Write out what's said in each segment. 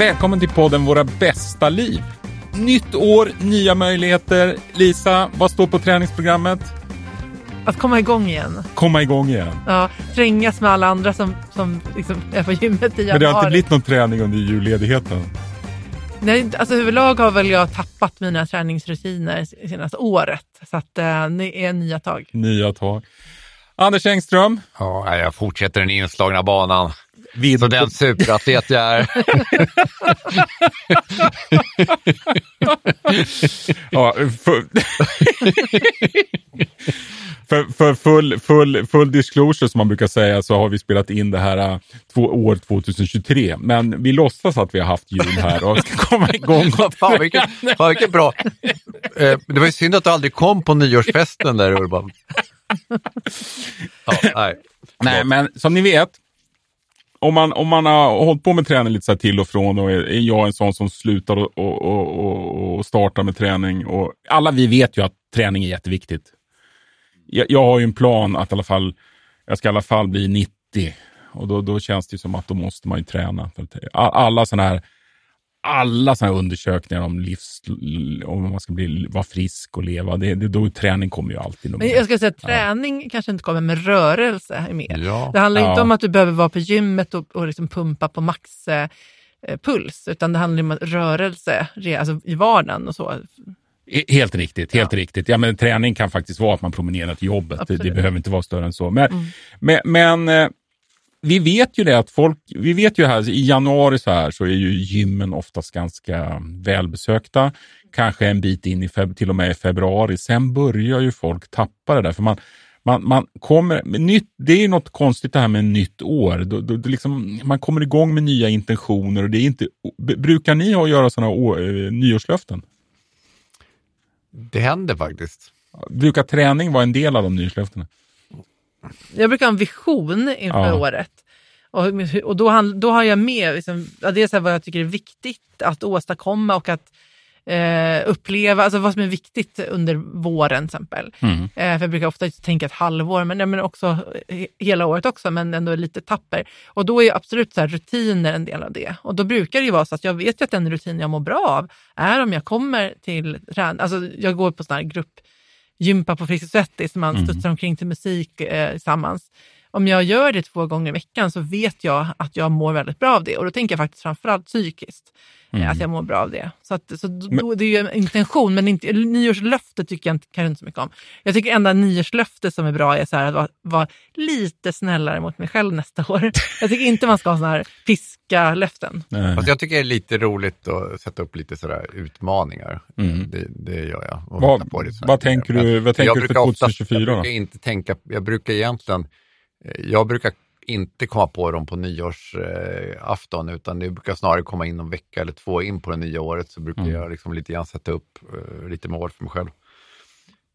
Välkommen till podden Våra bästa liv. Nytt år, nya möjligheter. Lisa, vad står på träningsprogrammet? Att komma igång igen. Komma igång igen. Ja, trängas med alla andra som, som liksom är på gymmet i januari. Men det har inte blivit någon träning under julledigheten? Nej, alltså överlag har väl jag tappat mina träningsrutiner senaste året. Så att eh, det är nya tag. Nya tag. Anders Engström? Ja, jag fortsätter den inslagna banan. Vid... Så den superatlet jag är. ja, för, för, för full, full, full disclosure som man brukar säga så har vi spelat in det här äh, två, år 2023. Men vi låtsas att vi har haft jul här och ska komma igång. fan, vilket, fan vilket bra. Eh, det var ju synd att du aldrig kom på nyårsfesten där Urban. Ja, nej. nej, men som ni vet om man, om man har hållit på med träning lite så till och från och är, är jag en sån som slutar och, och, och, och, startar med träning. Och alla vi vet ju att träning är jätteviktigt. Jag, jag har ju en plan att i alla fall, jag ska i alla fall bli 90 och då, då känns det som att då måste man ju träna. För alla sådana här alla sådana undersökningar om livs, om man ska bli, vara frisk och leva, det, det, då träning kommer ju alltid. Men jag ska säga att träning ja. kanske inte kommer, men rörelse är mer. Ja. Det handlar ja. inte om att du behöver vara på gymmet och, och liksom pumpa på max eh, puls, utan det handlar om rörelse alltså i vardagen och så. Helt riktigt, helt ja. riktigt. Ja, men träning kan faktiskt vara att man promenerar till jobbet. Det, det, behöver inte vara större än så. Men, mm. men, men eh, vi vet ju det att folk, vi vet ju här i januari så här så är ju gymmen oftast ganska välbesökta. Kanske en bit in i feb, till och med i februari. Sen börjar ju folk tappa det där för man, man, man kommer, nytt, det är ju något konstigt det här med nytt år. Då, då, liksom, man kommer igång med nya intentioner och det är inte, brukar ni ha göra sådana uh, nyårslöften? Det händer faktiskt. Brukar träning vara en del av de nyårslöftena? Jag brukar ha en vision inför ja. året. Och, och då, då har jag med liksom, dels vad jag tycker är viktigt att åstadkomma och att eh, uppleva, alltså vad som är viktigt under våren till exempel. Mm. Eh, för jag brukar ofta tänka ett halvår, men, men också hela året också, men ändå lite tapper. Och då är absolut så här, rutiner en del av det. Och då brukar det ju vara så att jag vet ju att den rutin jag mår bra av är om jag kommer till träning, alltså jag går på sån här grupp gympa på Friskis Svettis, man mm. studsar omkring till musik eh, tillsammans. Om jag gör det två gånger i veckan så vet jag att jag mår väldigt bra av det och då tänker jag faktiskt framförallt psykiskt mm. att jag mår bra av det. Så, att, så då, det är ju en intention, men inte, nyårslöfte tycker jag inte, kanske inte så mycket om. Jag tycker enda nyårslöfte som är bra är så att vara, vara, lite snällare mot mig själv nästa år. Jag tycker inte man ska ha sådana här piska-löften. Fast jag tycker det är lite roligt att sätta upp lite sådär utmaningar. Mm. Det, det, gör jag. Vad, på det vad tänker du, vad tänker du för 2024 oftast, jag brukar inte tänka, jag brukar egentligen, jag brukar inte komma på dem på nyårsafton utan det brukar snarare komma in en vecka eller två in på det nya året så brukar mm. jag liksom lite grann sätta upp eh, lite mål för mig själv.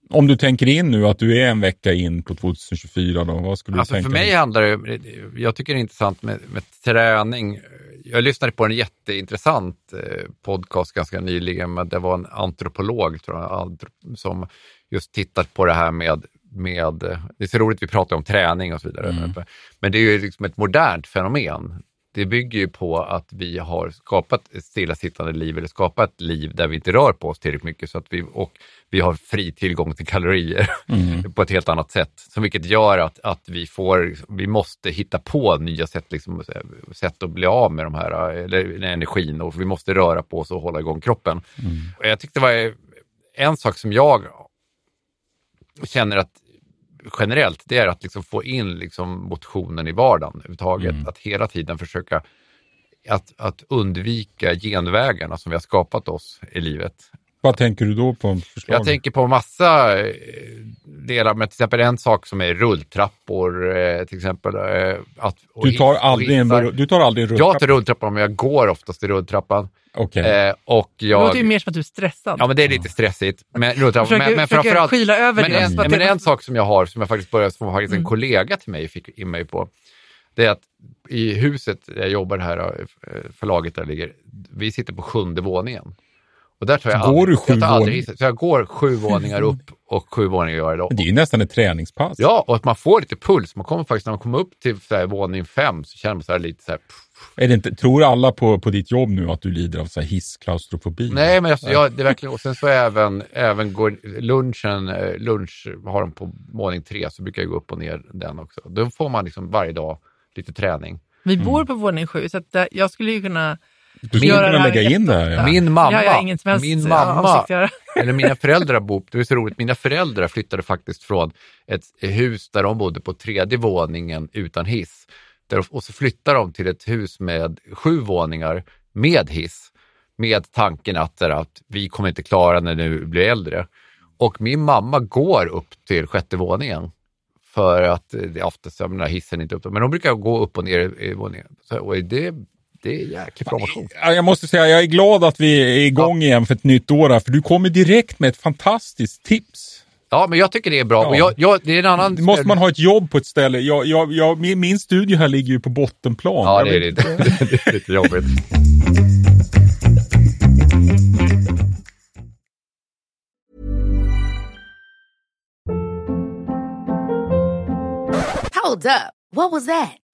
Om du tänker in nu att du är en vecka in på 2024, då, vad skulle du alltså tänka? För mig handlar det, jag tycker det är intressant med, med träning. Jag lyssnade på en jätteintressant eh, podcast ganska nyligen, men det var en antropolog tror jag, som just tittat på det här med med, det är så roligt vi pratar om träning och så vidare, mm. men det är ju liksom ett modernt fenomen. Det bygger ju på att vi har skapat ett stillasittande liv eller skapat ett liv där vi inte rör på oss tillräckligt mycket så att vi, och vi har fri tillgång till kalorier mm. på ett helt annat sätt. Så vilket gör att, att vi, får, vi måste hitta på nya sätt, liksom, sätt att bli av med de här, eller, energin och vi måste röra på oss och hålla igång kroppen. Mm. Och jag tyckte det var en sak som jag känner att generellt, det är att liksom få in liksom motionen i vardagen överhuvudtaget. Mm. Att hela tiden försöka att, att undvika genvägarna som vi har skapat oss i livet. Vad tänker du då på? Förslag? Jag tänker på massa eh, delar, men till exempel en sak som är rulltrappor. Eh, till exempel, eh, att, du, tar aldrig en, du tar aldrig en rulltrappa? Jag tar rulltrappan, men jag går oftast i rulltrappan. Okay. Eh, och jag... Det låter ju mer som att du är stressad. Ja, men det är lite stressigt. Men, försöker, men, men framförallt... Skyla över men, det. En, men en sak som jag har, som jag faktiskt började, som faktiskt en mm. kollega till mig fick in mig på, det är att i huset jag jobbar här, förlaget där ligger, vi sitter på sjunde våningen. Och där tar jag går aldrig, du sju jag tar aldrig, så jag går sju våningar upp och sju våningar dag. Det är ju nästan ett träningspass. Ja, och att man får lite puls. Man kommer faktiskt, när man kommer upp till så här, våning fem så känner man så här lite så här, är det inte, tror alla på, på ditt jobb nu att du lider av så här hissklaustrofobi? Nej, men alltså, jag, det är verkligen, och sen så även, även går lunchen, eh, lunch har de på våning tre, så brukar jag gå upp och ner den också. Då får man liksom varje dag lite träning. Vi bor mm. på våning sju, så att jag skulle ju kunna du skulle kunna lägga in det. Ja. Min mamma, min mamma eller mina föräldrar bor, det är så roligt, mina föräldrar flyttade faktiskt från ett hus där de bodde på tredje våningen utan hiss. Där, och så flyttar de till ett hus med sju våningar med hiss. Med tanken att, att vi kommer inte klara när vi blir äldre. Och min mamma går upp till sjätte våningen för att det är oftast, jag menar, hissen är inte uppe, men de brukar gå upp och ner i våningen. Så, och det det är jäkligt bra motion. Jag måste säga, jag är glad att vi är igång ja. igen för ett nytt år här, för du kommer direkt med ett fantastiskt tips. Ja, men jag tycker det är bra. Ja. Och jag, jag, det är en annan... Måste man ha ett jobb på ett ställe? Jag, jag, jag, min, min studio här ligger ju på bottenplan. Ja, det är, lite, det är lite jobbigt. Hold up. What was that?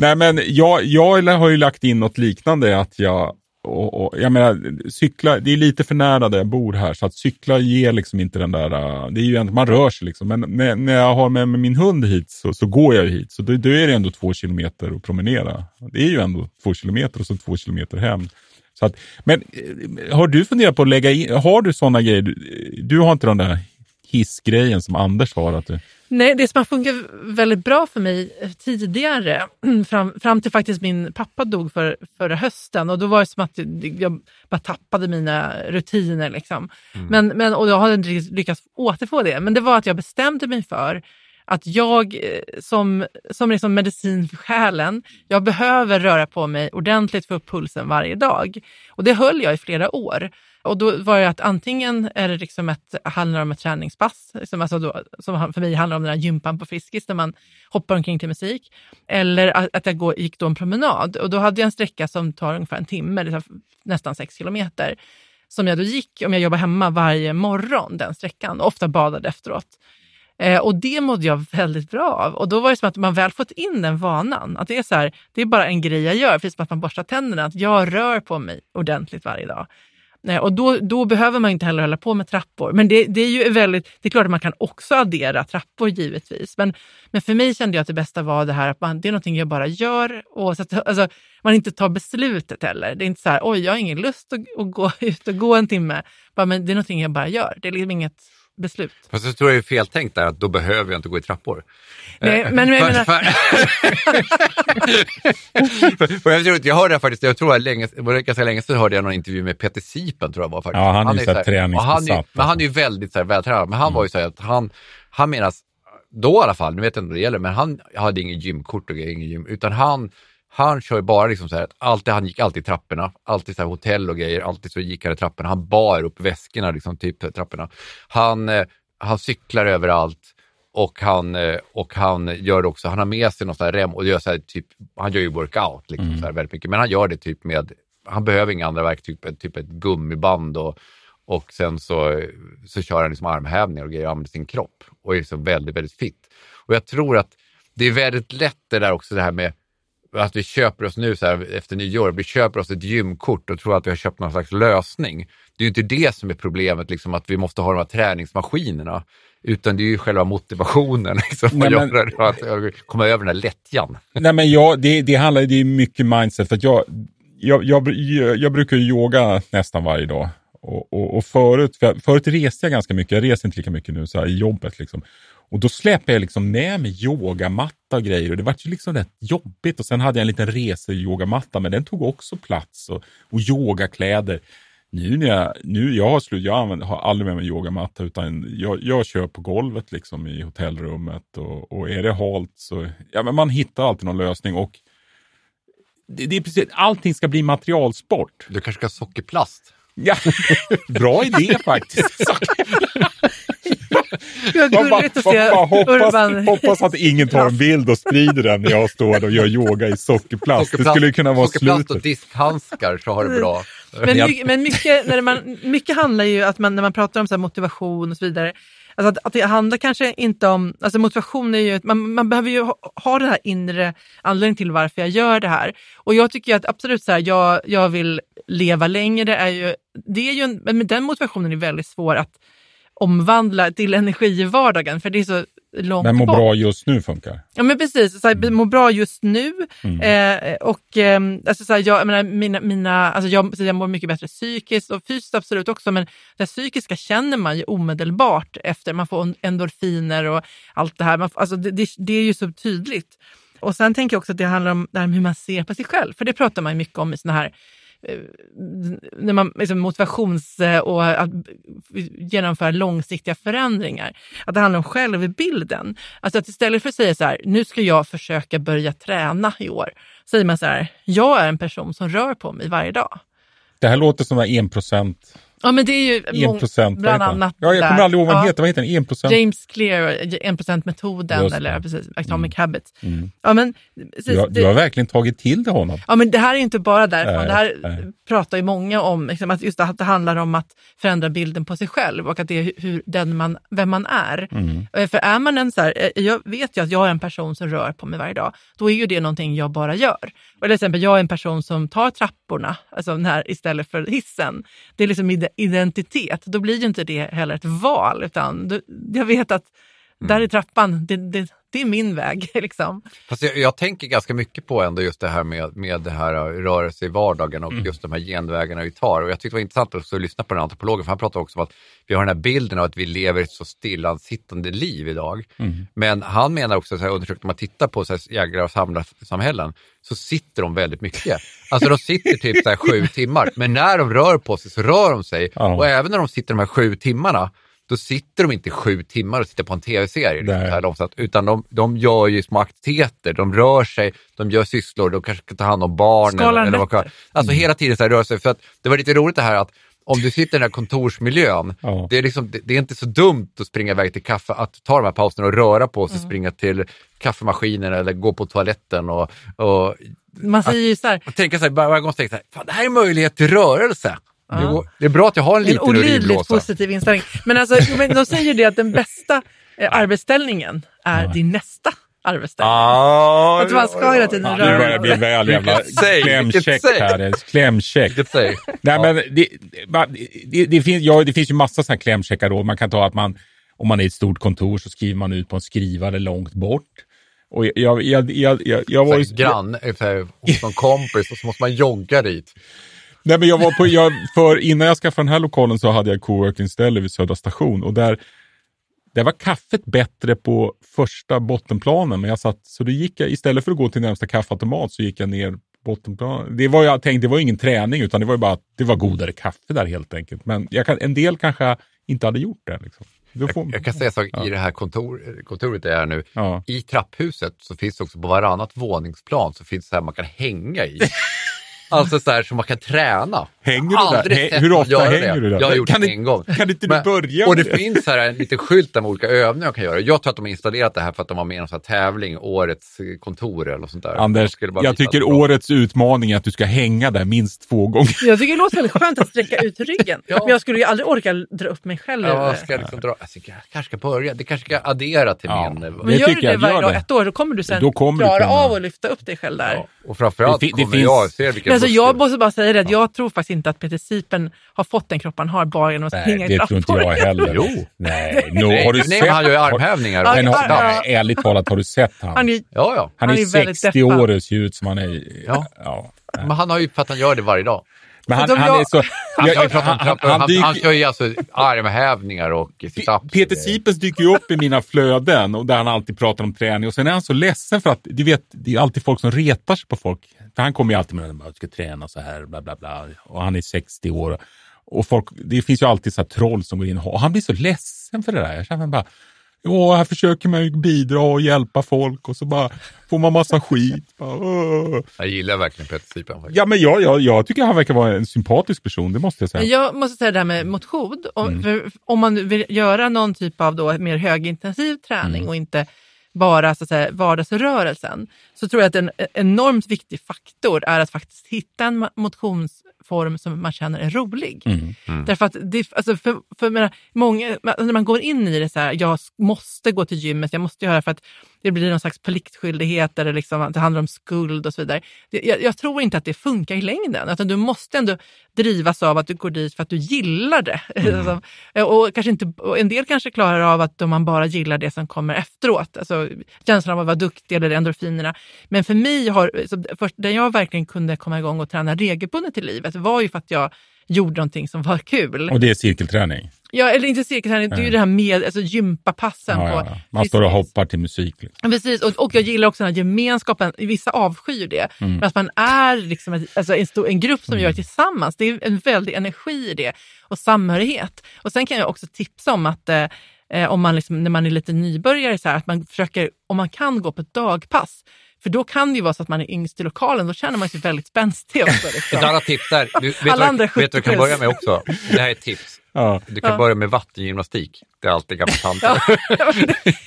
Nej, men jag, jag har ju lagt in något liknande att jag och, och, jag menar, cykla, det är lite för nära där jag bor här, så att cykla ger liksom inte den där, äh, det är ju ändå, man rör sig liksom. Men när, när jag har med mig min hund hit så, så går jag ju hit, så då, då, är det ändå två kilometer att promenera. Det är ju ändå två kilometer och så två kilometer hem. Så att, men eh, har du funderat på att lägga in, har du sådana grejer, du, eh, du har inte den där hissgrejen som Anders har? Att du... Nej, det som har funkat väldigt bra för mig tidigare, fram, fram till faktiskt min pappa dog för, förra hösten och då var det som att jag bara tappade mina rutiner. Liksom. Mm. Men, men, och jag hade inte lyckats återfå det, men det var att jag bestämde mig för att jag eh, som, som liksom medicin för själen, jag behöver röra på mig ordentligt för pulsen varje dag. Och det höll jag i flera år. Och då var det att antingen är det liksom ett, handlar om ett träningspass, som, alltså då, som för mig handlar om den här gympan på Friskis där man hoppar omkring till musik. Eller att, att jag går, gick då en promenad och då hade jag en sträcka som tar ungefär en timme, liksom nästan sex kilometer. Som jag då gick om jag jobbar hemma varje morgon, den sträckan, och ofta badade efteråt. Eh, och det mådde jag väldigt bra av. Och då var det som att man väl fått in den vanan, att det är så här, det är bara en grej jag gör, precis som att man borstar tänderna, att jag rör på mig ordentligt varje dag. Och då, då behöver man inte heller hålla på med trappor. Men det, det, är ju väldigt, det är klart att man kan också addera trappor givetvis. Men, men för mig kände jag att det bästa var det här att man, det är någonting jag bara gör. Och så att, alltså, man inte tar beslutet heller. Det är inte så här, oj jag har ingen lust att, att gå ut och gå en timme. Bara, men det är någonting jag bara gör. Det är liksom inget beslut. Fast jag tror jag är feltänkt där, att då behöver jag inte gå i trappor. Nej, men, men, jag, menar... jag, jag hörde faktiskt, jag tror att länge, ganska länge sedan hörde jag någon intervju med Peter Sipen, tror jag var faktiskt. Ja, han, han är ju så träningsbesatt. Men han är ju väldigt så här, vältränad, men han mm. var ju så här att han, han menar, då i alla fall, nu vet jag inte vad det gäller, men han hade ingen gymkort och ingen gym, utan han Han kör bara liksom så här att alltid, han gick alltid i trapporna, alltid så här hotell och grejer, alltid så gick han i trapporna. Han bar upp väskorna, liksom typ trapporna. Han, eh, han cyklar överallt och han, eh, och han gör också, han har med sig någon sån här rem och gör så här, typ, han gör ju workout liksom, mm. så här, väldigt mycket, men han gör det typ med, han behöver inga andra verktyg, typ, typ ett gummiband och, och sen så, så kör han liksom armhävningar och grejer och använder sin kropp och är liksom väldigt, väldigt fit. Och jag tror att det är väldigt lätt det där också det här med att vi köper oss nu så här, efter nyår, vi köper oss ett gymkort och tror att vi har köpt någon slags lösning. Det är ju inte det som är problemet, liksom, att vi måste ha de här träningsmaskinerna. Utan det är ju själva motivationen, liksom, Nej, men, att, att komma över den här lättjan. Nej, men jag, det, det handlar det är mycket mindset. För jag, jag, jag, jag brukar yoga nästan varje dag. Och, och, och förut, för förut reste jag ganska mycket, jag reser inte lika mycket nu så här, i jobbet. Liksom. Och då släpade jag liksom med mig yogamatta och grejer och det var ju liksom rätt jobbigt. Och sen hade jag en liten reseyogamatta, men den tog också plats och, och yogakläder. Nu när jag, nu jag har slut, jag använder, har aldrig med mig yogamatta utan jag, jag kör på golvet liksom i hotellrummet och, och är det halt så, ja men man hittar alltid någon lösning och det, det är precis, allting ska bli materialsport. Du kanske ska ha sockerplast? Ja, bra idé faktiskt. Vad gulligt att se hoppas, hoppas att ingen tar en bild och sprider den när jag står och gör yoga i sockerplast. Det skulle kunna vara sockerplast slutet. och diskhandskar så har det bra. Men, mycket, men mycket, när man, mycket handlar ju att man, när man pratar om så motivation och så vidare, Alltså att, att, det handlar kanske inte om, alltså motivation är ju, man, man behöver ju ha, ha den här inre anledningen till varför jag gör det här. Och jag tycker att absolut så här, jag, jag vill leva längre, är ju, det är ju en, men den motivationen är väldigt svår att omvandla till energi i vardagen, för det är så långt Men må bort. bra just nu funkar? Ja men precis, så här, mm. må bra just nu. Mm. Eh, och eh, alltså, så här, jag, jag, menar, mina, mina, alltså, jag, jag mår mycket bättre psykiskt och fysiskt absolut också, men det psykiska känner man ju omedelbart efter, man får endorfiner och allt det här. Man, alltså, det, det, det är ju så tydligt. Och sen tänker jag också att det handlar om det hur man ser på sig själv, för det pratar man mycket om i såna här Eh, när man, liksom motivations eh, och att genomföra långsiktiga förändringar. Att det handlar om självbilden. Alltså att istället för att säga så här, nu ska jag försöka börja träna i år, säger man så här, jag är en person som rör på mig varje dag. Det här låter som en procent Ja, men det är ju 1 procent, bland annat Ja, jag kommer aldrig ihåg vad den ja. heter. Vad heter den? 1 procent? James Clear, 1 procent-metoden eller precis, Atomic mm. Habits. Mm. Ja, men, precis, du, har, det, du har verkligen tagit till det honom. Ja, men det här är inte bara därifrån. Nej, det här nej. pratar ju många om, liksom, att just att det handlar om att förändra bilden på sig själv och att det är hur, den man, vem man är. Mm. Eh, för är man en så här, eh, jag vet ju att jag är en person som rör på mig varje dag, då är ju det någonting jag bara gör. Och till exempel, jag är en person som tar trapporna alltså här, istället för hissen. Det är liksom identitet. Då blir ju inte det heller ett val, utan jag vet att där är trappan, det, det, det är min väg. Liksom. Fast jag, jag, tänker ganska mycket på ändå just det här med, med det här rörelse i vardagen och mm. just de här genvägarna vi tar. Och jag tyckte det var intressant också att lyssna på den antropologen, för han pratar också om att vi har den här bilden av att vi lever ett så stillasittande liv idag. Mm. Men han menar också, så här, undersökt, om man tittar på så här, jägare och samlarsamhällen, så sitter de väldigt mycket. Alltså de sitter typ så här, sju timmar, men när de rör på sig så rör de sig. Ja. Och även när de sitter de här sju timmarna då sitter de inte sju timmar och tittar på en tv-serie. Liksom, utan de, de gör ju små aktiviteter, de rör sig, de gör sysslor, de kanske ska ta hand om barnen. Skalar eller vad, Alltså mm. hela tiden så här rör sig. För att det var lite roligt det här att om du sitter i den här kontorsmiljön, ja. det, är liksom, det, det, är inte så dumt att springa iväg till kaffe, att ta de här pauserna och röra på sig, mm. springa till kaffemaskinen eller gå på toaletten. Och, och Man säger ju så här. Tänka så här, varje gång tänka så här, det här är möjlighet till rörelse. Ja. Det är bra att jag har en liten En olidligt positiv inställning. Men alltså, de säger det att den bästa eh, arbetsställningen är ja. din nästa arbetsställning. Ah, att man ska hela tiden röra Det börjar bli väl jävla klämkäck här. Klämkäck. Nej, men det, det, det, finns, ja, det finns ju massa sådana här klämkäckar råd. Man kan ta att man, om man är i ett stort kontor så skriver man ut på en skrivare långt bort. Och jag, jag, jag, jag, jag, jag var ju... Grann, hos någon kompis och så måste man jogga dit. Nej, men jag var på, jag, för innan jag skaffade den här lokalen så hade jag coworking-ställe vid Södra station och där, där var kaffet bättre på första bottenplanen. Men jag satt, så då gick jag, istället för att gå till närmsta kaffeautomat så gick jag ner bottenplanen. Det var jag tänkte, det var ingen träning utan det var ju bara att det var godare kaffe där helt enkelt. Men kan, en del kanske inte hade gjort det. Liksom. Får, Jag, jag kan säga så, i det här kontor, kontoret där jag är nu, Ja. i trapphuset så finns det också på varannat våningsplan så finns det så här man kan hänga i. alltså så här som man kan träna. Hänger Jag har du där? aldrig Hä- sett hur ofta hänger det. du där? Jag har gjort Kan det du- en gång. kan inte du börja Och det det? finns här en liten skylt där med olika övningar man kan göra. Jag tror att de har installerat det här för att de har med en sån här tävling, årets eh, kontor eller något sånt där. De Anders, jag visa tycker var- årets utmaning är att du ska hänga där minst två gånger. Jag tycker det låter väldigt skönt att sträcka ut ryggen. Ja. Men jag skulle ju aldrig orka dra upp mig själv. Ja, ska jag liksom dra, alltså, jag kanske ska börja, det kanske ska addera till Ja. min... eh, Men gör du det jag, varje dag ett år, då kommer du sen Då kommer du klara kunna- av att lyfta upp dig själv där. Ja, och framförallt Det det kommer finns- jag se vilka Men alltså, jag måste bara säga det, att jag tror faktiskt inte att Peter Sipen har fått den kropp han har bara genom att springa i det tror inte jag heller. Jo. Nej, no, har du nej, sett? han gör ju armhävningar. Men ja, har, ja. nej, ärligt talat, har du sett han? Han är, Ja, ja. Han han är, är väldigt 60 deppad. år och ser ut som han är... Ja. ja. Men han har ju, för att han gör det varje dag. Men han, han jag- är så... Han, jag- han, han, han, dyker- han kör ju alltså armhävningar och situps. Peter Sipens dyker ju upp i mina flöden och där han alltid pratar om träning och sen är han så ledsen för att, du vet, det är alltid folk som retar sig på folk. För han kommer ju alltid med att jag ska träna så här, bla bla bla. Och han är 60 år. Och folk, det finns ju alltid så här troll som går in och han blir så ledsen för det där. Jag känner bara, Åh, här försöker man ju bidra och hjälpa folk och så bara får man massa skit. Bara. Jag gillar verkligen Peter Sipen ja, men jag, jag, jag tycker han verkar vara en sympatisk person, det måste jag säga. Jag måste säga det här med motion. Om, för, om man vill göra någon typ av då mer högintensiv träning och inte bara så att säga, vardagsrörelsen, så tror jag att en enormt viktig faktor är att faktiskt hitta en ma- motionsform som man känner är rolig. Därför att det, alltså för, för menar, många, när man går in i det så här, jag måste gå till gymmet, jag måste göra för att det blir någon slags pliktskyldighet eller liksom, att det handlar om skuld och så vidare. Jag, jag tror inte att det funkar i längden, utan du måste ändå drivas av att du går dit för att du gillar det. Alltså, och kanske inte, och en del kanske klarar av att man bara gillar det som kommer efteråt, alltså känslan av att vara duktig eller endorfinerna. Men för mig har, så först, där jag verkligen kunde komma igång och träna regelbundet i livet var ju för att jag gjorde någonting som var kul. Och det är cirkelträning. Ja, eller inte cirkelträning, det är ju det här med alltså, gympapassen. Ja, ja, ja. Man står och hoppar till musik. Liksom. Precis, och, och jag gillar också den här gemenskapen. Vissa avskyr det. Mm. Men att man är liksom ett, alltså en, stor, en grupp som gör det tillsammans. Det är en väldig energi i det och samhörighet. Och sen kan jag också tipsa om att eh, eh, om man liksom, när man är lite nybörjare, så här, att man försöker, om man kan gå på ett dagpass. För då kan det ju vara så att man är yngst i lokalen, då känner man sig väldigt spänstig också. Liksom. Ett annat tips där, du, vet, Alla vad, andra vet du vad du kan 70 börja med också? Det här är ett tips. Ja. Du kan Ja. börja med vattengymnastik. Det är alltid gamla tanter. Ja,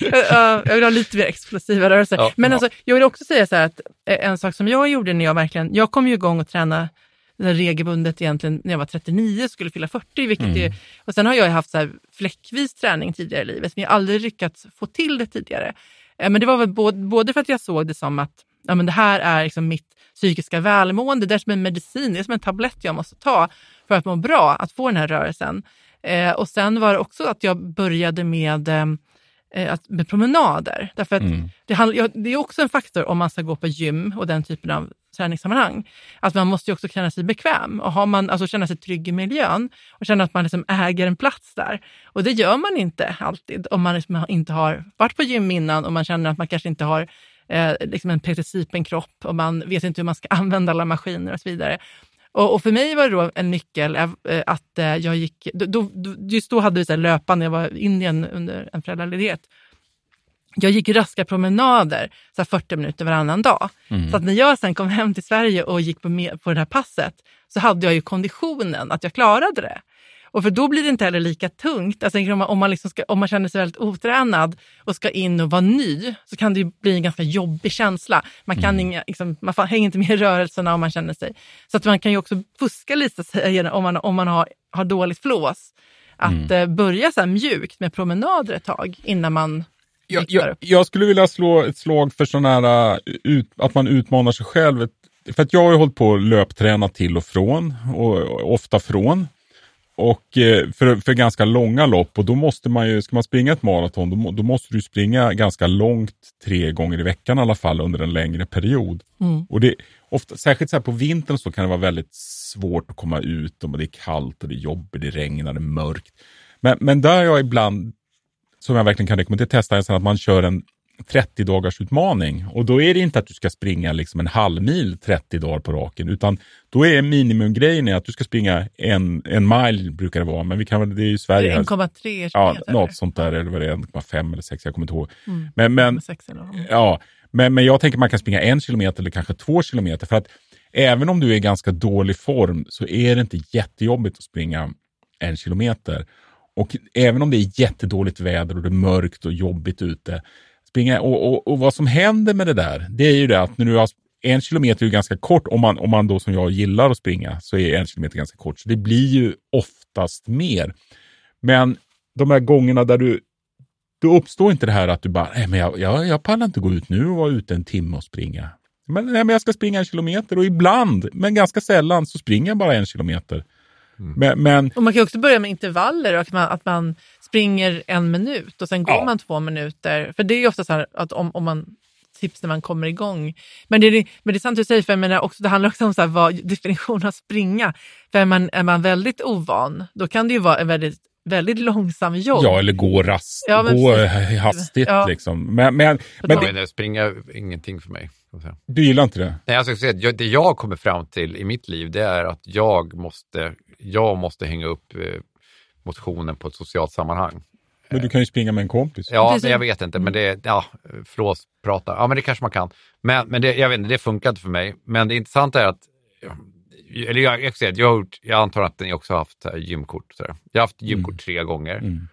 Ja, jag vill ha lite mer explosiva rörelser. Ja, Men. Alltså, jag vill också säga så här att eh, en sak som jag gjorde när jag verkligen, jag kom ju igång och träna det här regelbundet egentligen när jag var 39 skulle fylla 40. Vilket Mm. är, och sen har jag haft så här fläckvis träning tidigare i livet, men jag har aldrig lyckats få till det tidigare. Men det var väl både, både för att jag såg det som att ja, men det här är liksom mitt psykiska välmående, det är som en medicin, det är som en tablett jag måste ta för att må bra, att få den här rörelsen. Eh, och sen var det också att jag började med eh, att, med promenader. Därför att det, handl- ja, det är också en faktor om man ska gå på gym och den typen av träningssammanhang. Att man måste också känna sig bekväm och har man, alltså känna sig trygg i miljön och känna att man liksom äger en plats där. Och det gör man inte alltid om man liksom inte har varit på gym innan och man känner att man kanske inte har eh, liksom en Peter Sipen-kropp och man vet inte hur man ska använda alla maskiner och så vidare. Och, och för mig var det då en nyckel eh, att eh, jag gick, då, då, just då hade vi så löpande, jag var i Indien under en föräldraledighet. Jag gick raska promenader, så här 40 minuter varannan dag. Så att när jag sen kom hem till Sverige och gick på, med, på det här passet så hade jag ju konditionen att jag klarade det. Och för då blir det inte heller lika tungt. Alltså, om, man, om, man liksom ska, om man känner sig väldigt otränad och ska in och vara ny så kan det bli en ganska jobbig känsla. Man, kan inga, liksom, man hänger inte med i rörelserna om man känner sig. Så att man kan ju också fuska lite om man, om man har, har dåligt flås. Att eh, börja så här mjukt med promenader ett tag innan man Jag, jag, jag skulle vilja slå ett slag för sån här, uh, ut, att man utmanar sig själv. För att jag har ju hållit på att löpträna till och från, och, och ofta från. Och eh, för, för ganska långa lopp och då måste man ju, ska man springa ett maraton, då, då måste du springa ganska långt tre gånger i veckan i alla fall under en längre period. Och det, ofta, särskilt så här på vintern så kan det vara väldigt svårt att komma ut och det är kallt och det är jobbigt, det regnar, det är mörkt. Men, men där jag ibland som jag verkligen kan rekommendera, testa är så att man kör en 30 dagars utmaning. Och då är det inte att du ska springa liksom en halv mil 30 dagar på raken, utan då är minimumgrejen att du ska springa en, en mile, brukar det vara, men vi kan, det är ju Sverige. 1,3 Ja, något sånt där, eller vad det är, 1,5 eller 6, jag kommer inte ihåg. Mm. Men, men, ja, men, men jag tänker man kan springa en kilometer eller kanske två kilometer, för att även om du är i ganska dålig form så är det inte jättejobbigt att springa en kilometer. Och även om det är jättedåligt väder och det är mörkt och jobbigt ute, springa, och, och, och vad som händer med det där, det är ju det att när du har en kilometer är ganska kort, om man, om man då som jag gillar att springa, så är en kilometer ganska kort. Så det blir ju oftast mer. Men de här gångerna där du, då uppstår inte det här att du bara, nej men jag, jag, jag pallar inte gå ut nu och vara ute en timme och springa. Men, nej, men jag ska springa en kilometer och ibland, men ganska sällan, så springer jag bara en kilometer. Mm. Men, men, och man kan också börja med intervaller, att man, att man springer en minut och sen går ja. man två minuter. För det är ofta så här att om, om man tips när man kommer igång. Men det, är, men det är sant du säger, för jag menar också, det handlar också om så här, vad definitionen av springa. För är man, är man väldigt ovan, då kan det ju vara en väldigt väldigt långsam jogg. Ja, eller gå rast, ja, gå hastigt ja. liksom. Men, men, men det, springa är ingenting för mig. Du gillar inte det? Nej, alltså, det jag kommer fram till i mitt liv, det är att jag måste, jag måste hänga upp eh, motionen på ett socialt sammanhang. Men du kan ju springa med en kompis. Ja, men jag vet inte, men det, ja, flåsprata, ja men det kanske man kan. Men, men det, jag vet inte, det funkar inte för mig. Men det intressanta är att, eller jag, jag, jag, jag, jag antar att ni också har haft gymkort. Så jag har haft gymkort mm. tre gånger. Mm.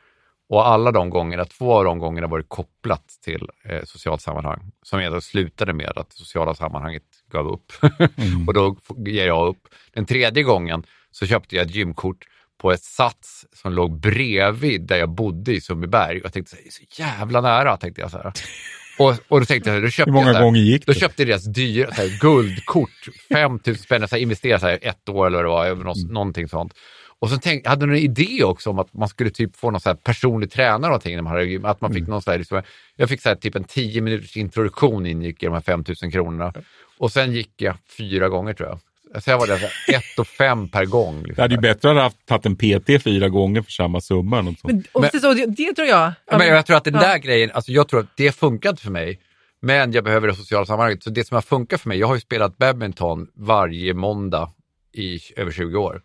Och alla de gångerna, två av de gångerna var det kopplat till eh, socialt sammanhang. Som jag slutade med att det sociala sammanhanget gav upp. Mm. och då ger jag upp. Den tredje gången så köpte jag ett gymkort på ett Sats som låg bredvid där jag bodde i Sundbyberg. Jag tänkte, så, så jävla nära, tänkte jag. Så här. Och, och då tänkte jag, då köpte Hur många jag, gånger gick det? Då köpte jag deras dyra så här, guldkort, 5 000 spänn, här, investerade så här, ett år eller vad det var, mm. någonting sånt. Och så tänkte, jag hade en idé också om att man skulle typ få någon så här personlig tränare någonting när man hade, att man fick mm. någon så här, liksom, jag fick så här, typ en 10 minuters introduktion ingick i de här 5 000 kronorna. Och sen gick jag fyra gånger tror jag. Jag var där ett och fem per gång. Liksom. Det hade ju bättre att ha tagit en PT fyra gånger för samma summa. Men, men, så, det, det, tror jag. Men jag tror att den där ja. grejen, alltså jag tror att det funkade för mig. Men jag behöver det sociala sammanhanget. Så det som har funkat för mig, jag har ju spelat badminton varje måndag i över 20 år.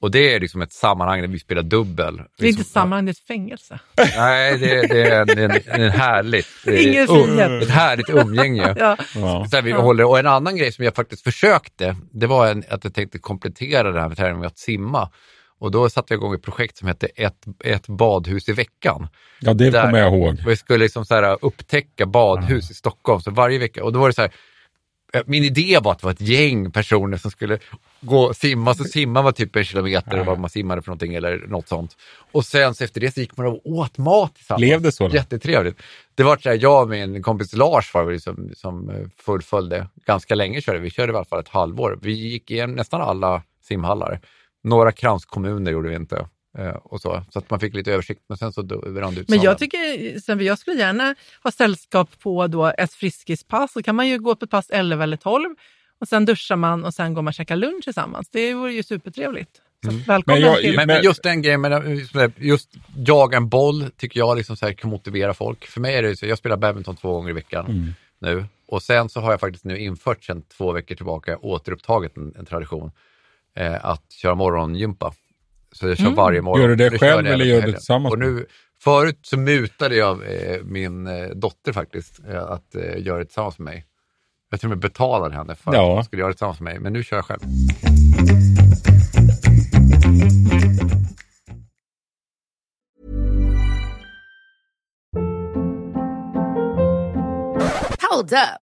Och det är liksom ett sammanhang där vi spelar dubbel. Det är inte sammanhang, det är ett fängelse. Nej, det, det är, en, en, en härligt, Ingen frihet. ett härligt umgänge. ja. Så vi håller, och en annan grej som jag faktiskt försökte, det var en, att jag tänkte komplettera det här med träning med att simma. Och då satte jag igång ett projekt som hette Ett, ett badhus i veckan. Ja, det kommer jag ihåg. Vi skulle liksom så här upptäcka badhus ja. i Stockholm, så varje vecka. Och då var det så här, Eh, min idé var att det var ett gäng personer som skulle gå och simma, så simma var typ en kilometer vad man simmade för någonting eller något sånt. Och sen så efter det så gick man och åt mat tillsammans. Blev det så? Då? Jättetrevligt. Det var så här, jag och min kompis Lars var det som, som eh, fullföljde. Ganska länge körde vi, körde i alla fall ett halvår. Vi gick igenom nästan alla simhallar. Några kranskommuner gjorde vi inte. Eh, och så, så att man fick lite översikt, men sen så rann det ut Men jag tycker, sen jag skulle gärna ha sällskap på då ett friskispass. Så kan man ju gå på ett pass 11 eller 12 och sen duschar man och sen går man och käkar lunch tillsammans. Det vore ju supertrevligt. Mm. välkommen men, jag, till. Men, men, just den grejen, med, just jaga en boll tycker jag liksom så här kan motivera folk. För mig är det så, jag spelar badminton två gånger i veckan mm. nu och sen så har jag faktiskt nu infört sedan två veckor tillbaka återupptagit en, en tradition eh, att köra morgongympa. Så jag kör mm. varje morgon. Gör du det, det själv eller gör du det tillsammans? Och nu, förut så mutade jag eh, min eh, dotter faktiskt eh, att eh, göra det tillsammans med mig. Jag till och med betalade henne för ja. att hon skulle göra det tillsammans med mig, men nu kör jag själv. Hold up.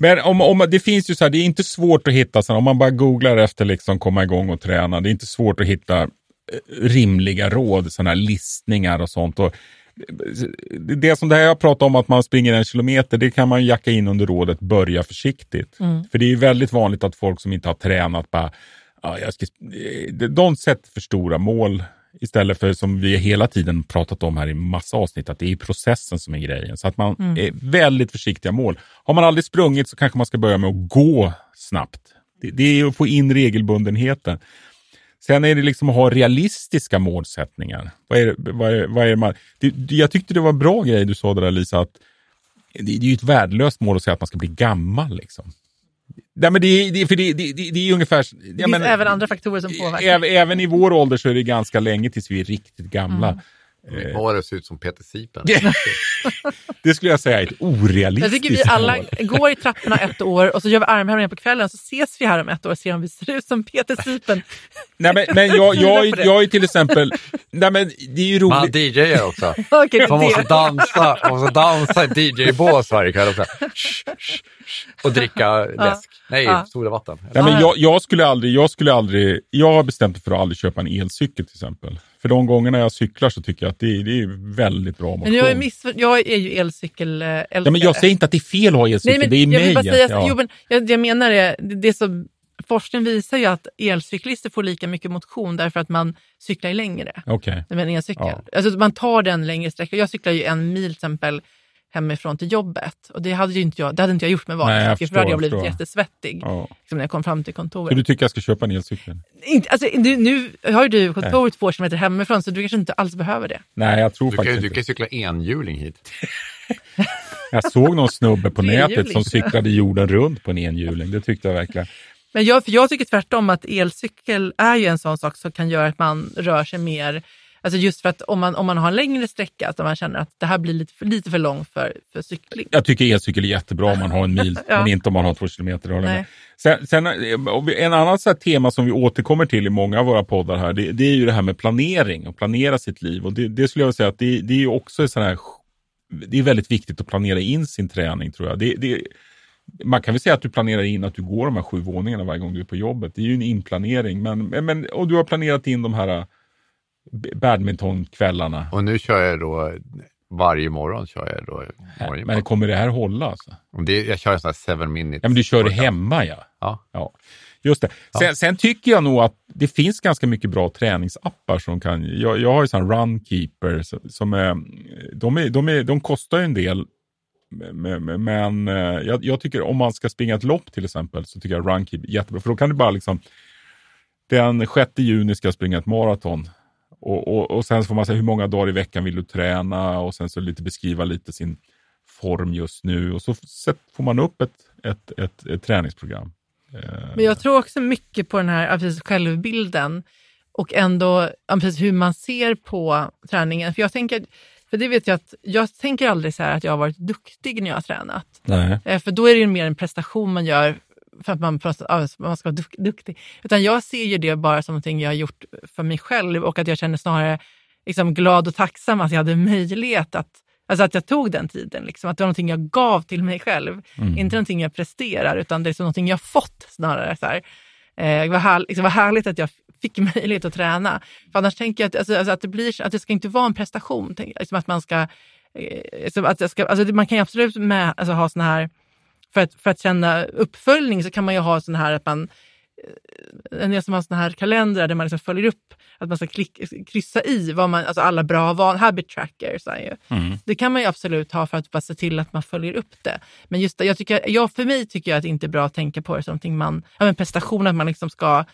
Men om, om, det finns ju så här, det är inte svårt att hitta, så här, om man bara googlar efter liksom komma igång och träna, det är inte svårt att hitta eh, rimliga råd, sådana här listningar och sånt. Och det som det här jag pratar om att man springer en kilometer, det kan man jacka in under rådet börja försiktigt. Mm. För det är väldigt vanligt att folk som inte har tränat bara, ja, jag ska, de sätter för stora mål istället för som vi hela tiden pratat om här i massa avsnitt, att det är processen som är grejen. Så att man mm. är väldigt försiktiga mål. Har man aldrig sprungit så kanske man ska börja med att gå snabbt. Det, det är att få in regelbundenheten. Sen är det liksom att ha realistiska målsättningar. Vad är, vad är, vad är man, det, jag tyckte det var en bra grej du sa där Lisa, att det, det är ju ett värdelöst mål att säga att man ska bli gammal. Liksom. Nej, men det, det, för det, det, det är ungefär... Det finns men, även andra faktorer som påverkar. Även, även, i vår ålder så är det ganska länge tills vi är riktigt gamla. Mm. Mitt mål ser ut som Peter Sipen. det skulle jag säga är ett orealistiskt Jag tycker vi alla mål. går i trapporna ett år och så gör vi armhävningar på kvällen så ses vi här om ett år och ser om vi ser ut som Peter Sipen. nej men, men jag, jag, jag, jag är till exempel, nej men det är ju roligt. Man DJar också. okay, man måste dansa, man måste dansa i DJ-bås varje kväll också. Och dricka läsk. Nej, ja. soda vatten. Nej, men jag, jag, skulle aldrig, jag skulle aldrig, jag har bestämt mig för att aldrig köpa en elcykel till exempel. För de gångerna jag cyklar så tycker jag att det, det är väldigt bra motion. Men jag, är miss, jag är ju elcykel äh, ja, men Jag säger inte att det är fel att ha elcykel, Nej, men det är jag mig. Säga, ja. jo, men jag, jag menar det, det som forskning visar ju att elcyklister får lika mycket motion därför att man cyklar längre okay. med en elcykel. Ja. Alltså man tar den längre sträcka. Jag cyklar ju en mil till exempel hemifrån till jobbet. Och det hade, ju inte jag, det hade inte jag gjort med vanlig cykel, för då hade jag blivit jättesvettig ja. liksom när jag kom fram till kontoret. Så du tycker jag ska köpa en elcykel? Inte, alltså, du, nu har ju du kontoret två kilometer hemifrån, så du kanske inte alls behöver det. Nej, jag tror du faktiskt kan, inte. Du kan cykla enhjuling hit. jag såg någon snubbe på nätet som cyklade jorden runt på en enhjuling. Det tyckte jag verkligen. Men jag, för jag tycker tvärtom att elcykel är ju en sån sak som kan göra att man rör sig mer Alltså just för att om man, om man har en längre sträcka, att man känner att det här blir lite för, lite för långt för, för cykling. Jag tycker elcykel är jättebra om man har en mil, ja. men inte om man har två kilometer. Sen, sen, en annan så tema som vi återkommer till i många av våra poddar här, det, det är ju det här med planering och planera sitt liv. Och det, det skulle jag säga att det, det är också sån här, det är väldigt viktigt att planera in sin träning tror jag. Det, det, man kan väl säga att du planerar in att du går de här sju våningarna varje gång du är på jobbet. Det är ju en inplanering. Men, men, och du har planerat in de här badmintonkvällarna. Och nu kör jag då varje morgon. Kör jag då morgon. Men kommer det här hålla? Alltså? Det, jag kör en sån här seven minutes. Ja, men du kör det hemma ja. Ja. ja. Just det. Sen, ja. sen, tycker jag nog att det finns ganska mycket bra träningsappar som kan... Jag, jag har ju sån Runkeeper som är de, är... de, är... de kostar ju en del. Men eh, jag, jag, tycker om man ska springa ett lopp till exempel så tycker jag Runkeeper är jättebra. För då kan du bara liksom... Den 6 juni ska jag springa ett maraton. Och, och, och sen får man säga hur många dagar i veckan vill du träna och sen så lite beskriva lite sin form just nu och så får man upp ett, ett, ett, ett träningsprogram. Eh, Men jag tror också mycket på den här precis, självbilden och ändå precis, hur man ser på träningen. För jag tänker, för det vet jag att jag tänker aldrig så här att jag har varit duktig när jag har tränat. Nej. Eh, för då är det mer en prestation man gör för att man, man ska vara duktig. Utan jag ser ju det bara som någonting jag har gjort för mig själv och att jag känner snarare liksom glad och tacksam att jag hade möjlighet att Alltså att jag tog den tiden, liksom, att det var någonting jag gav till mig själv. Mm. Inte någonting jag presterar, utan det är någonting jag fått snarare. Så här. Eh, det, var här, liksom, var härligt att jag fick möjlighet att träna. För annars tänker jag att, alltså, alltså, att, det, blir, att det ska inte vara en prestation. Tänk, liksom att man ska, eh, liksom att jag ska alltså, man kan absolut med, alltså, ha såna här för att, för att känna uppföljning så kan man ju ha sån här att man en del som har såna här kalendrar där man liksom följer upp att man ska klick, kryssa i vad man, alltså alla bra van, habit trackers. Mm. Det kan man ju absolut ha för att bara se till att man följer upp det. Men just det, jag tycker, jag, för mig tycker jag att det inte är bra att tänka på det som någonting man, ja, men prestation, att man liksom ska,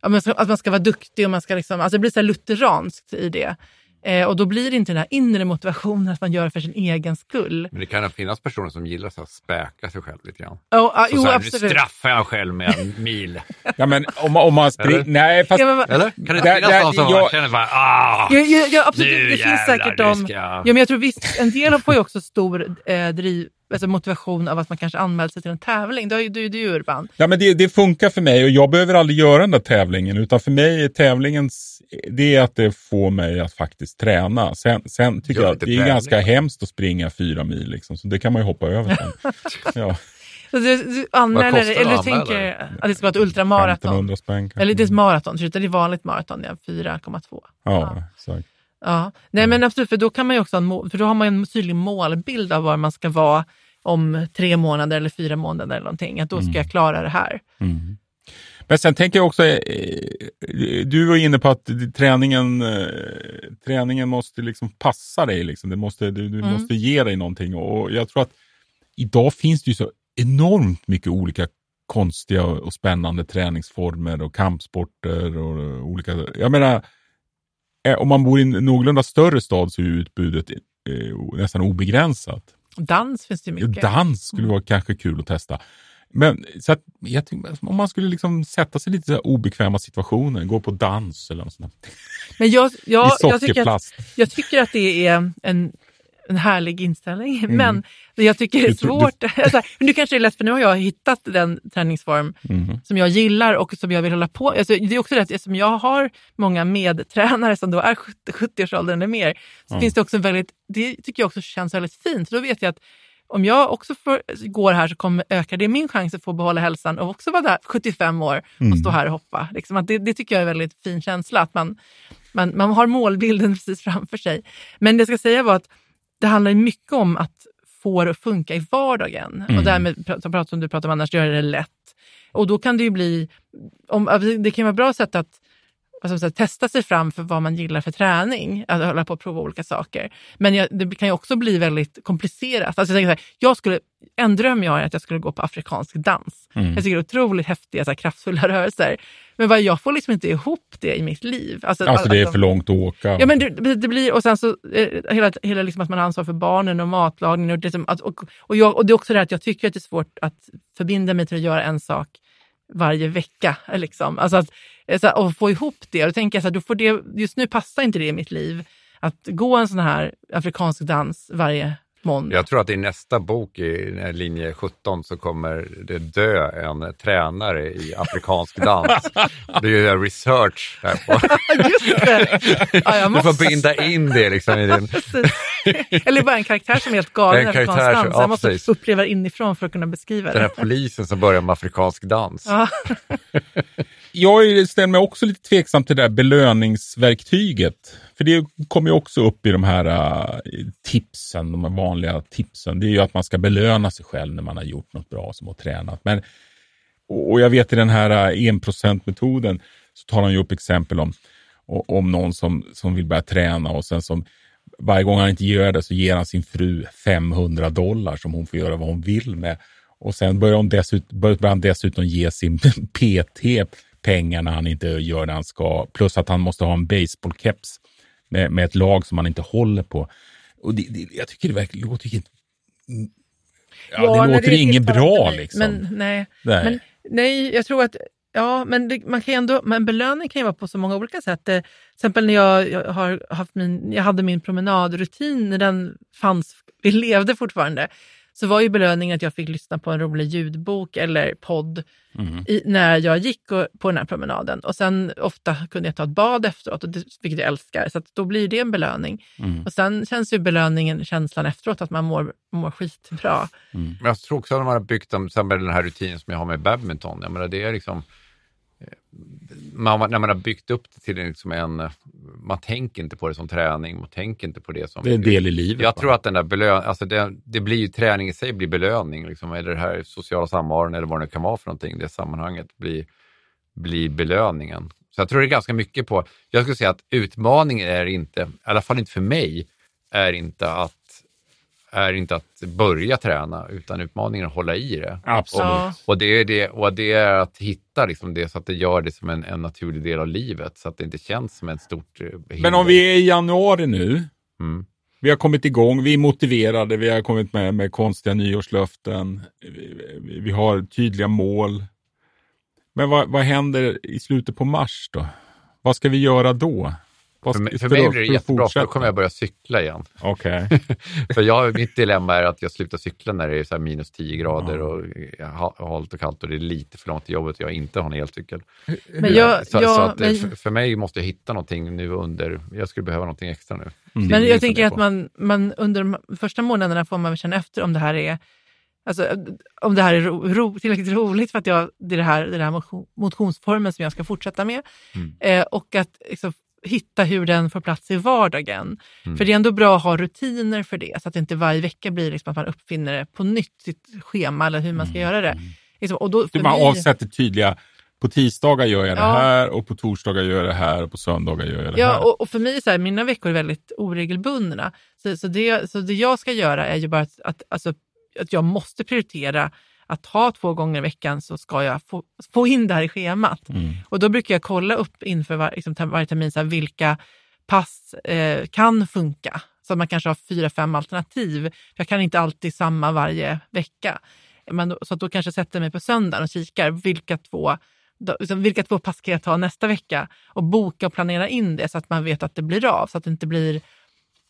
att man ska vara duktig och man ska liksom, alltså det blir så här lutheranskt i det. Eh, och då blir det inte den här inre motivationen att man gör det för sin egen skull. Men det kan finnas personer som gillar att späka sig själv lite grann. Oh, ah, så jo, så här, absolut. Nu straffar jag själv med en mil. ja, men om, om man springer... Nej, fast... Ja, men, Eller? Kan det inte finnas någon som jag... känner bara, ah, ja, ja, ja, absolut. nu det finns jävlar, säkert de... ska... Ja, men jag tror visst, en del får ju också stor eh, driv, alltså motivation av att man kanske anmält sig till en tävling. Det är ju du, Urban. Ja, men det, det, funkar för mig och jag behöver aldrig göra den där tävlingen. Utan för mig är tävlingens, det är att det får mig att faktiskt träna. Sen, sen tycker jag att det är ganska hemskt att springa fyra mil. Liksom, så det kan man ju hoppa över sen. ja, Så du, du anmäler, eller du tänker att det ska vara ett ultramaraton. 1500 spänn. Eller det är ett maraton, det är vanligt maraton, ja, 4,2. Ja, exakt. Ja, nej men absolut, för då kan man ju också för då har man ju en tydlig målbild av var man ska vara om tre månader eller fyra månader eller någonting. Att då ska jag klara det här. Mm. Men sen tänker jag också, eh, du var inne på att träningen, eh, träningen måste liksom passa dig. Liksom. Det måste, du du Mm. måste ge dig någonting. Och jag tror att idag finns det ju så enormt mycket olika konstiga och spännande träningsformer och kampsporter och olika, jag menar, eh, om man bor i en någorlunda större stad så är utbudet nästan obegränsat. Dans finns det mycket. Dans skulle vara kanske kul att testa. Men så att, jag tycker, om man skulle liksom sätta sig i lite så obekväma situationer, gå på dans eller något sånt där. Men jag, jag, I jag, tycker att, sockerplast. jag tycker att det är en, en härlig inställning. Men jag tycker det är Du svårt. Alltså, men nu kanske det är lätt, för nu har jag hittat den träningsform Mhm. som jag gillar och som jag vill hålla på alltså, Det är också det eftersom jag har många medtränare som då är 70 70-årsåldern eller mer, så finns det också en väldigt, det tycker jag också känns väldigt fint. För då vet jag att om jag också får, går här så kommer öka det min chans att få behålla hälsan och också vara där 75 år och stå här och hoppa. Liksom det, det tycker jag är en väldigt fin känsla, att man, man, man har målbilden precis framför sig. Men det jag ska säga var att det handlar mycket om att få det att funka i vardagen. Och därmed, som du pratar om annars, göra det lätt. Och då kan det ju bli, om, det kan vara ett bra sätt att vad man säga, testa sig fram för vad man gillar för träning, att hålla på och prova olika saker. Men jag, det kan ju också bli väldigt komplicerat. Alltså jag, tänker här, jag skulle, en dröm jag har är att jag skulle gå på afrikansk dans. Jag tycker det är otroligt häftiga, så här, kraftfulla rörelser. Men vad, jag får liksom inte ihop det i mitt liv. Alltså, Alltså det är alltså- för långt att åka. Ja, men det, det blir, och sen så eh, hela, hela liksom att man har ansvar för barnen och matlagning. Och det, som, och, och, jag, och det är också det att jag tycker att det är svårt att förbinda mig till att göra en sak varje vecka. Liksom. Alltså att, så här, och få ihop det. Och då tänker jag så här, då får det, just nu passar inte det i mitt liv. Att gå en sån här afrikansk dans varje måndag. Jag tror att i nästa bok i linje 17 så kommer det dö en tränare i afrikansk dans. Det är ju research här på. Just det! Ja, jag Du får binda in det liksom i din... Eller bara en karaktär som är helt galen i En afrikansk dans. ja, Jag måste precis. uppleva det inifrån för att kunna beskriva Den här det. polisen som börjar med afrikansk dans. Ja. Jag ställer mig också lite tveksam till det där belöningsverktyget. För det kommer ju också upp i de här eh, tipsen, de här vanliga tipsen. Det är ju att man ska belöna sig själv när man har gjort något bra som har tränat. Men, och jag vet i den här eh, äh, 1%-metoden så tar han ju upp exempel om, om någon som, som vill börja träna och sen som varje gång han inte gör det så ger han sin fru 500 dollar som hon får göra vad hon vill med. Och sen börjar, hon dessut börjar han dessutom ge sin PT pengar när han inte gör det han ska. Plus att han måste ha en baseballkeps med, med ett lag som han inte håller på. Och det, det, jag tycker det verkligen låter ju inte... Ja, det nej, låter inget tilltalar bra mig. liksom. Men nej, Nej. Men, nej jag tror att Ja, men det, man kan ju ändå, men belöning kan ju vara på så många olika sätt. Eh, Till exempel när jag, jag, har haft min, jag hade min promenadrutin, när den fanns, vi levde fortfarande, så var ju belöningen att jag fick lyssna på en rolig ljudbok eller podd Mm. i, när jag gick och, på den här promenaden. Och sen ofta kunde jag ta ett bad efteråt, och det, vilket jag älskar. Så att då blir det en belöning. Mm. Och sen känns ju belöningen, känslan efteråt, att man mår, mår skitbra. Men jag tror också att man har byggt exempel den här rutinen som jag har med badminton. Jag menar, det är liksom, man, när man har byggt upp det till liksom en, man tänker inte på det som träning, man tänker inte på det som... Det är en del i livet. Jag va? tror att den där belön, alltså det, det blir ju träning i sig blir belöning, liksom, eller det här sociala samvaron eller vad det kan vara för någonting, det sammanhanget blir blir belöningen. Så jag tror det är ganska mycket på, jag skulle säga att utmaningen är inte, i alla fall inte för mig, är inte att är inte att börja träna, utan utmaningen är att hålla i det. Absolut. Och, och, det, är det, och det är att hitta liksom det så att det gör det som en, en naturlig del av livet, så att det inte känns som ett stort eh, hinder. Men om vi är i januari nu, Mm. vi har kommit igång, vi är motiverade, vi har kommit med, med konstiga nyårslöften, vi, vi har tydliga mål. Men vad, vad händer i slutet på mars då? Vad ska vi göra då? För, mig- för mig blir det jättebra, för då kommer jag börja cykla igen. Okej. för jag, mitt dilemma är att jag slutar cykla när det är så här minus 10 grader och ha- halt och kallt och det är lite för långt till jobbet och jag inte har en elcykel. Men jag, så, jag, så att, eh, men, för, för mig måste jag hitta någonting nu under, jag skulle behöva någonting extra nu. Mm. Men jag jag tänker att man, man under de första månaderna får man känna efter om det här är Alltså, om det här är ro, ro, tillräckligt roligt för att jag, det är det här, det är det här motion, motionsformen som jag ska fortsätta med. Mm. Eh, och att liksom, hitta hur den får plats i vardagen. Mm. För det är ändå bra att ha rutiner för det, så att det inte varje vecka blir liksom att man uppfinner det på nytt, sitt schema eller hur man ska göra det. Liksom, och då, Du man mig- avsätter tydliga, på tisdagar gör jag det Ja. här och på torsdagar gör jag det här och på söndagar gör jag det Ja, här. och, och för mig så här, mina veckor är väldigt oregelbundna. Så, så, det, så det jag ska göra är ju bara att, att, alltså, att jag måste prioritera att ha två gånger i veckan så ska jag få, få in det här i schemat. Mm. Och då brukar jag kolla upp inför var, liksom, varje termin så här, vilka pass eh, kan funka. Så man kanske har fyra, fem alternativ. Jag kan inte alltid samma varje vecka. Men då, så då kanske jag sätter mig på söndagen och kikar vilka två då, liksom, vilka två pass kan jag ta nästa vecka och boka och planera in det så att man vet att det blir av. Så att det inte blir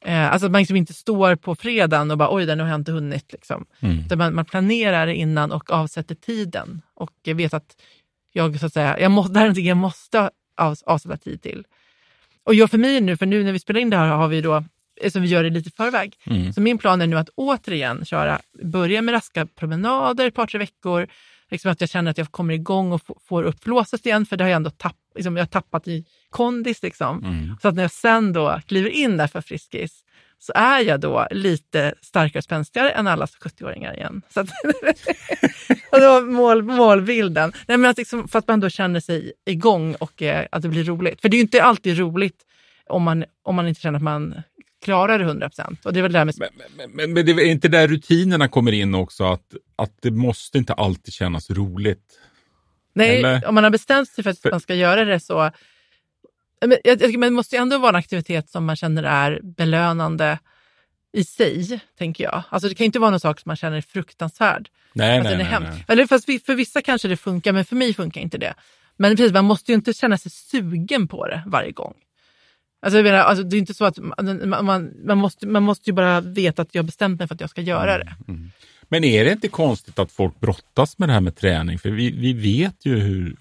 eh, alltså att man liksom inte står på fredagen och bara oj, nu har jag inte hunnit. Liksom. Mm. Man, man planerar innan och avsätter tiden och vet att jag så att säga, jag måste, det här är någonting jag måste av, avsätta tid till. Och jag för mig nu, för nu när vi spelar in det här har vi då, så vi gör det lite i förväg. Mm. Så min plan är nu att återigen köra, börja med raska promenader ett par, tre veckor. Liksom att jag känner att jag kommer igång och får upp flåset igen, för det har jag ändå tapp, liksom, jag har tappat i kondis. Liksom. Mm. Så att när jag sen då kliver in där för Friskis så är jag då lite starkare och spänstigare än alla 70-åringar igen. Så att, och var mål, målbilden. Nej, men att liksom, för att man då känner sig igång och eh, att det blir roligt. För det är ju inte alltid roligt om man, om man inte känner att man klarar det 100 procent. Och det är väl det med... Men, men, men, men det är inte där rutinerna kommer in också, att, att det måste inte alltid kännas roligt. Nej, eller? om man har bestämt sig för att För- man ska göra det så... Men, jag, men det måste ju ändå vara en aktivitet som man känner är belönande i sig, tänker jag. Alltså det kan ju inte vara någon sak som man känner är fruktansvärd. Nej, att nej, nej, nej. Eller fast för vissa kanske det funkar, men för mig funkar inte det. Men precis, man måste ju inte känna sig sugen på det varje gång. Alltså, jag menar, alltså, det är inte så att man, man, man, måste, man måste ju bara veta att jag har bestämt mig för att jag ska göra det. Men är det inte konstigt att folk brottas med det här med träning? För vi, vi vet ju hur...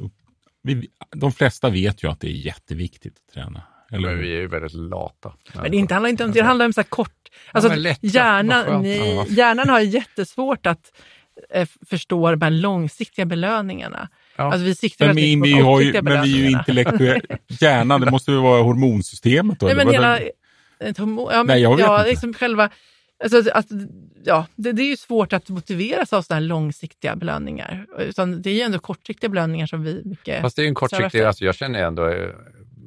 Vi, de flesta vet ju att det är jätteviktigt att träna. Eller Men vi är ju väldigt lata. Men det inte handlar inte om det, det handlar om så här kort... Alltså, men lätt, hjärnan, Ja. hjärnan har jättesvårt att eh, förstå de här långsiktiga belöningarna. Ja. Alltså, vi siktar Men, vi, vi på har ju, men vi är ju intellektuella. Hjärnan, det måste ju vara hormonsystemet då? Nej, eller men hela... Ett homo, ja, men, Nej, jag vet ja, inte. liksom själva... Alltså, att, ja, det, det är ju svårt att motiveras av sådana här långsiktiga belöningar. Utan det är ju ändå kortsiktiga belöningar som vi mycket... Fast det är ju en kortsiktig, alltså jag känner ändå, eh,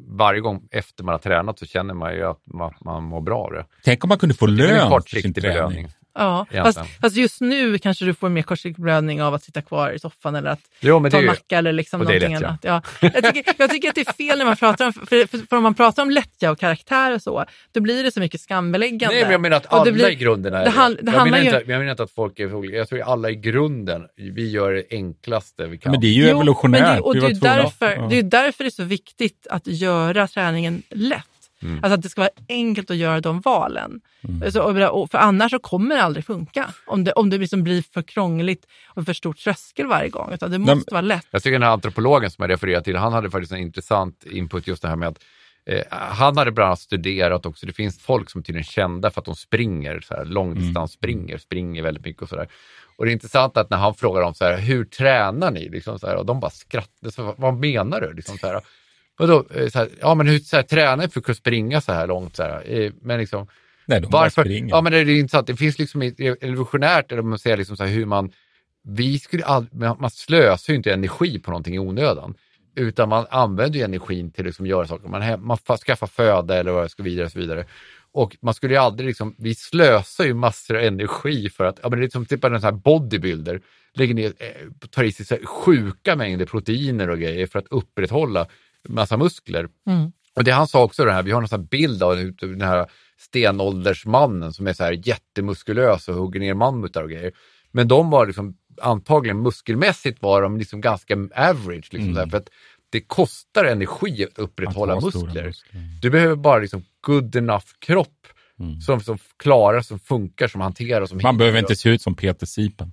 varje gång efter man har tränat så känner man ju att man, man mår bra av det. Tänk om man kunde få lön för sin kortsiktig träning. belöning. Ja, fast, fast just nu kanske du får mer kortsiktig belöning av att sitta kvar i soffan eller att Jo, ta en macka eller liksom någonting lättja. annat. Ja. Jag, tycker, jag tycker att det är fel när man pratar om, för, för, för om man pratar om lättja och karaktär och så, då blir det så mycket skambeläggande. Nej, men jag menar att alla blir- i grunden är det hand- det jag, menar ju- inte, jag menar inte att folk är olika. Jag tror att alla i grunden, vi gör det enklaste vi kan. Men det är ju Jo, men evolutionärt. det, och det, var är därför, ja. det är därför det är så viktigt att göra träningen lätt. Mm. Alltså att det ska vara enkelt att göra de valen. Mm. Så, för annars så kommer det aldrig funka. Om det, om det liksom blir för krångligt och för stor tröskel varje gång. Utan det måste men- vara lätt. Jag tycker den här antropologen som jag refererar till, han hade faktiskt en intressant input just det här med att eh, han hade bland annat studerat också, det finns folk som tydligen är kända för att de springer, så här, långdistans springer, springer väldigt mycket och sådär. Och det är intressant att när han frågar dem så här, hur tränar ni? Liksom så här, och de bara skrattar, så, vad menar du? Liksom så här, Vadå, eh, så här, ja men hur så här, tränar för att kunna springa så här långt? Så här, Eh, men liksom, Nej, de bara varför? springer. Ja, men det är intressant. Det finns liksom evolutionärt, eller om man säger liksom så här, hur man... Vi skulle all, man slösar ju inte energi på någonting i onödan. Utan man använder ju energin till att liksom göra saker. Man, man skaffar föda eller vad det ska vidare och så vidare. Och man skulle ju aldrig liksom, vi slösar ju massor av energi för att, ja men det är som typ en sån här bodybuilder, lägger ner, eh, tar i sig så sjuka mängder proteiner och grejer för att upprätthålla massa muskler. Mm. Och det han sa också det här, vi har en sån bild av den här stenåldersmannen som är så här jättemuskulös och hugger ner mammutar och grejer. Men de var liksom, antagligen muskelmässigt var de liksom ganska average. Liksom, mm. för att det kostar energi att upprätthålla att muskler. muskler. Du behöver bara liksom good enough kropp mm. som, som klarar, som funkar, som hanterar. Som Man behöver inte se ut som Peter Sipen.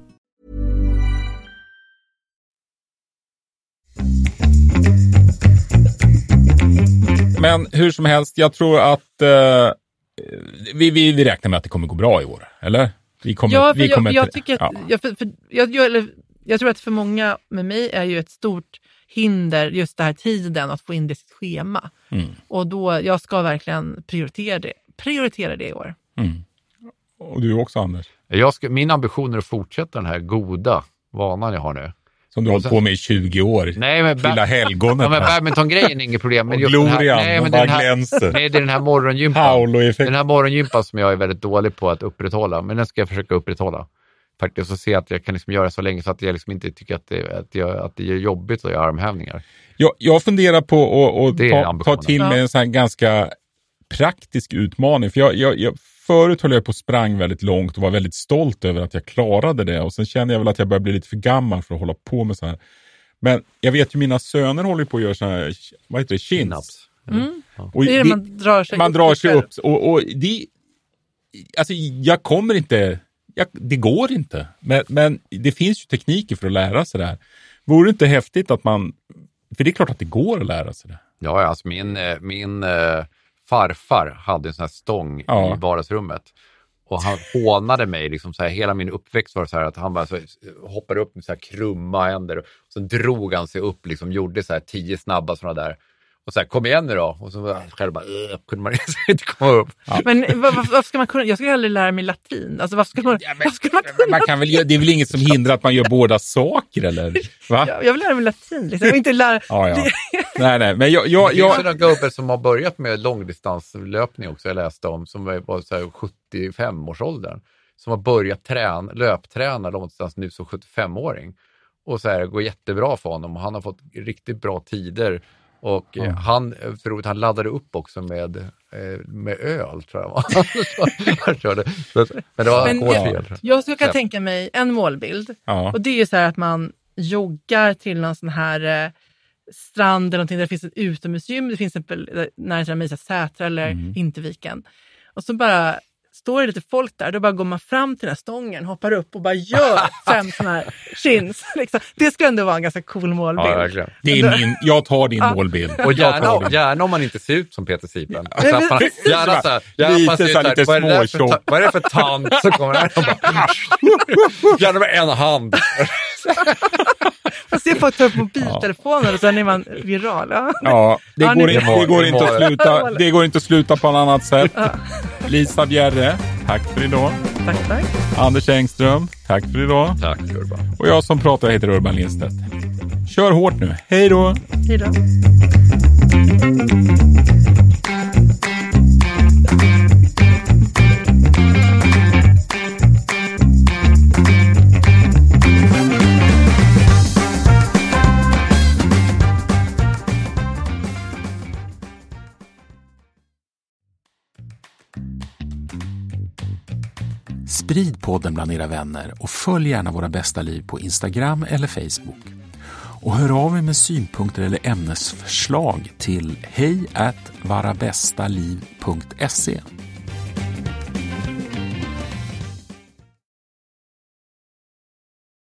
Men hur som helst, jag tror att eh, vi, vi, vi räknar med att det kommer gå bra i år, eller? Vi kommer, ja, för vi kommer jag, jag, tycker att, ja. jag, för, för, jag, jag, jag, tror att för många med mig är ju ett stort hinder just den här tiden att få in det i sitt schema. Mm. Och då, jag ska verkligen prioritera det, prioritera det i år. Mm. Och du också Anders? Jag ska, min ambition är att fortsätta den här goda vanan jag har nu. Som du har hållit på med i 20 år. Nej, men Lilla helgonet. Ja, men badminton-grejen är inget problem. Men och glorian, nej, men bara här, glänser. Nej, det är den här morgongympan. Den här morgongympan som jag är väldigt dålig på att upprätthålla. Men den ska jag försöka upprätthålla. Faktiskt och se att jag kan liksom göra så länge så att jag liksom inte tycker att det, att, jag, att det är jobbigt att göra armhävningar. Jag, jag funderar på att ta, ta, till mig en sån här ganska praktisk utmaning. För jag, jag, jag förut höll jag på och sprang väldigt långt och var väldigt stolt över att jag klarade det. Och sen känner jag väl att jag börjar bli lite för gammal för att hålla på med så här. Men jag vet ju mina söner håller på att göra sådana här, vad heter det, chins. Mm. Och det är det man drar sig man upp. Drar sig upp. Och, och det, alltså jag kommer inte, jag, det går inte. Men, men det finns ju tekniker för att lära sig det här. Vore det inte häftigt att man, för det är klart att det går att lära sig det. Ja, alltså min, eh, min eh, farfar hade en sån här stång ja. i vardagsrummet. Och han hånade mig, liksom så här, hela min uppväxt var så här att han bara så, hoppade upp med så här krumma händer och sen drog han sig upp, liksom, gjorde så här tio snabba sådana där och så här, kom igen nu då. Och så själv bara, kunde man inte komma upp. Ja. Men varför ska man kunna, jag ska aldrig lära mig latin. Alltså, varför ska man, ja, men, varför ska man, kunna? man kan väl, det är väl inget som hindrar att man gör båda saker eller? Va? Jag, jag vill lära mig latin, liksom. inte lära... ja, ja. nej, nej, men jag... jag, jag... Det finns några gubbar som har börjat med långdistanslöpning också, jag läste om, som var så 75-årsåldern. Som har börjat träna, löpträna långdistans nu som 75-åring. Och så här, det går jättebra för honom och han har fått riktigt bra tider och mm. han, för att han laddade upp också med, eh, med öl, tror jag. han körde. Men det var Men jag, jag, jag kan tänka mig en målbild. Ja. Och det är ju så här att man joggar till någon sån här eh, strand eller någonting där det finns ett utomhusgym. Det finns till exempel nära Sätra eller mm. Vinterviken. Och så bara står det lite folk där, då bara går man fram till den här stången, hoppar upp och bara gör fem sådana här chins. Liksom. Det skulle ändå vara en ganska cool målbild. Ja, verkligen. Det är min, jag tar din Ja. målbild. Och Jag tar gärna, din. gärna om man inte ser ut som Peter Sipen. men Så att man- precis. Gärna så här, gärna Lite man ser ut så här så här, lite vad är för Vad är det för tant som kommer här. Gärna med en hand. Man ser folk ta upp mobiltelefoner och sen är man viral. Ja. Ja, det, Ja, går, inte, det, går inte att sluta, det går inte att sluta på något annat sätt. Lisa Bjerre, tack för idag. Tack, tack. Anders Engström, tack för idag. Tack Urban. Och jag som pratar heter Urban Lindstedt. Kör hårt nu. Hej då! Hej då. Sprid podden bland era vänner och följ gärna Våra bästa liv på Instagram eller Facebook. Och hör av er med synpunkter eller ämnesförslag till hej varabästaliv.se.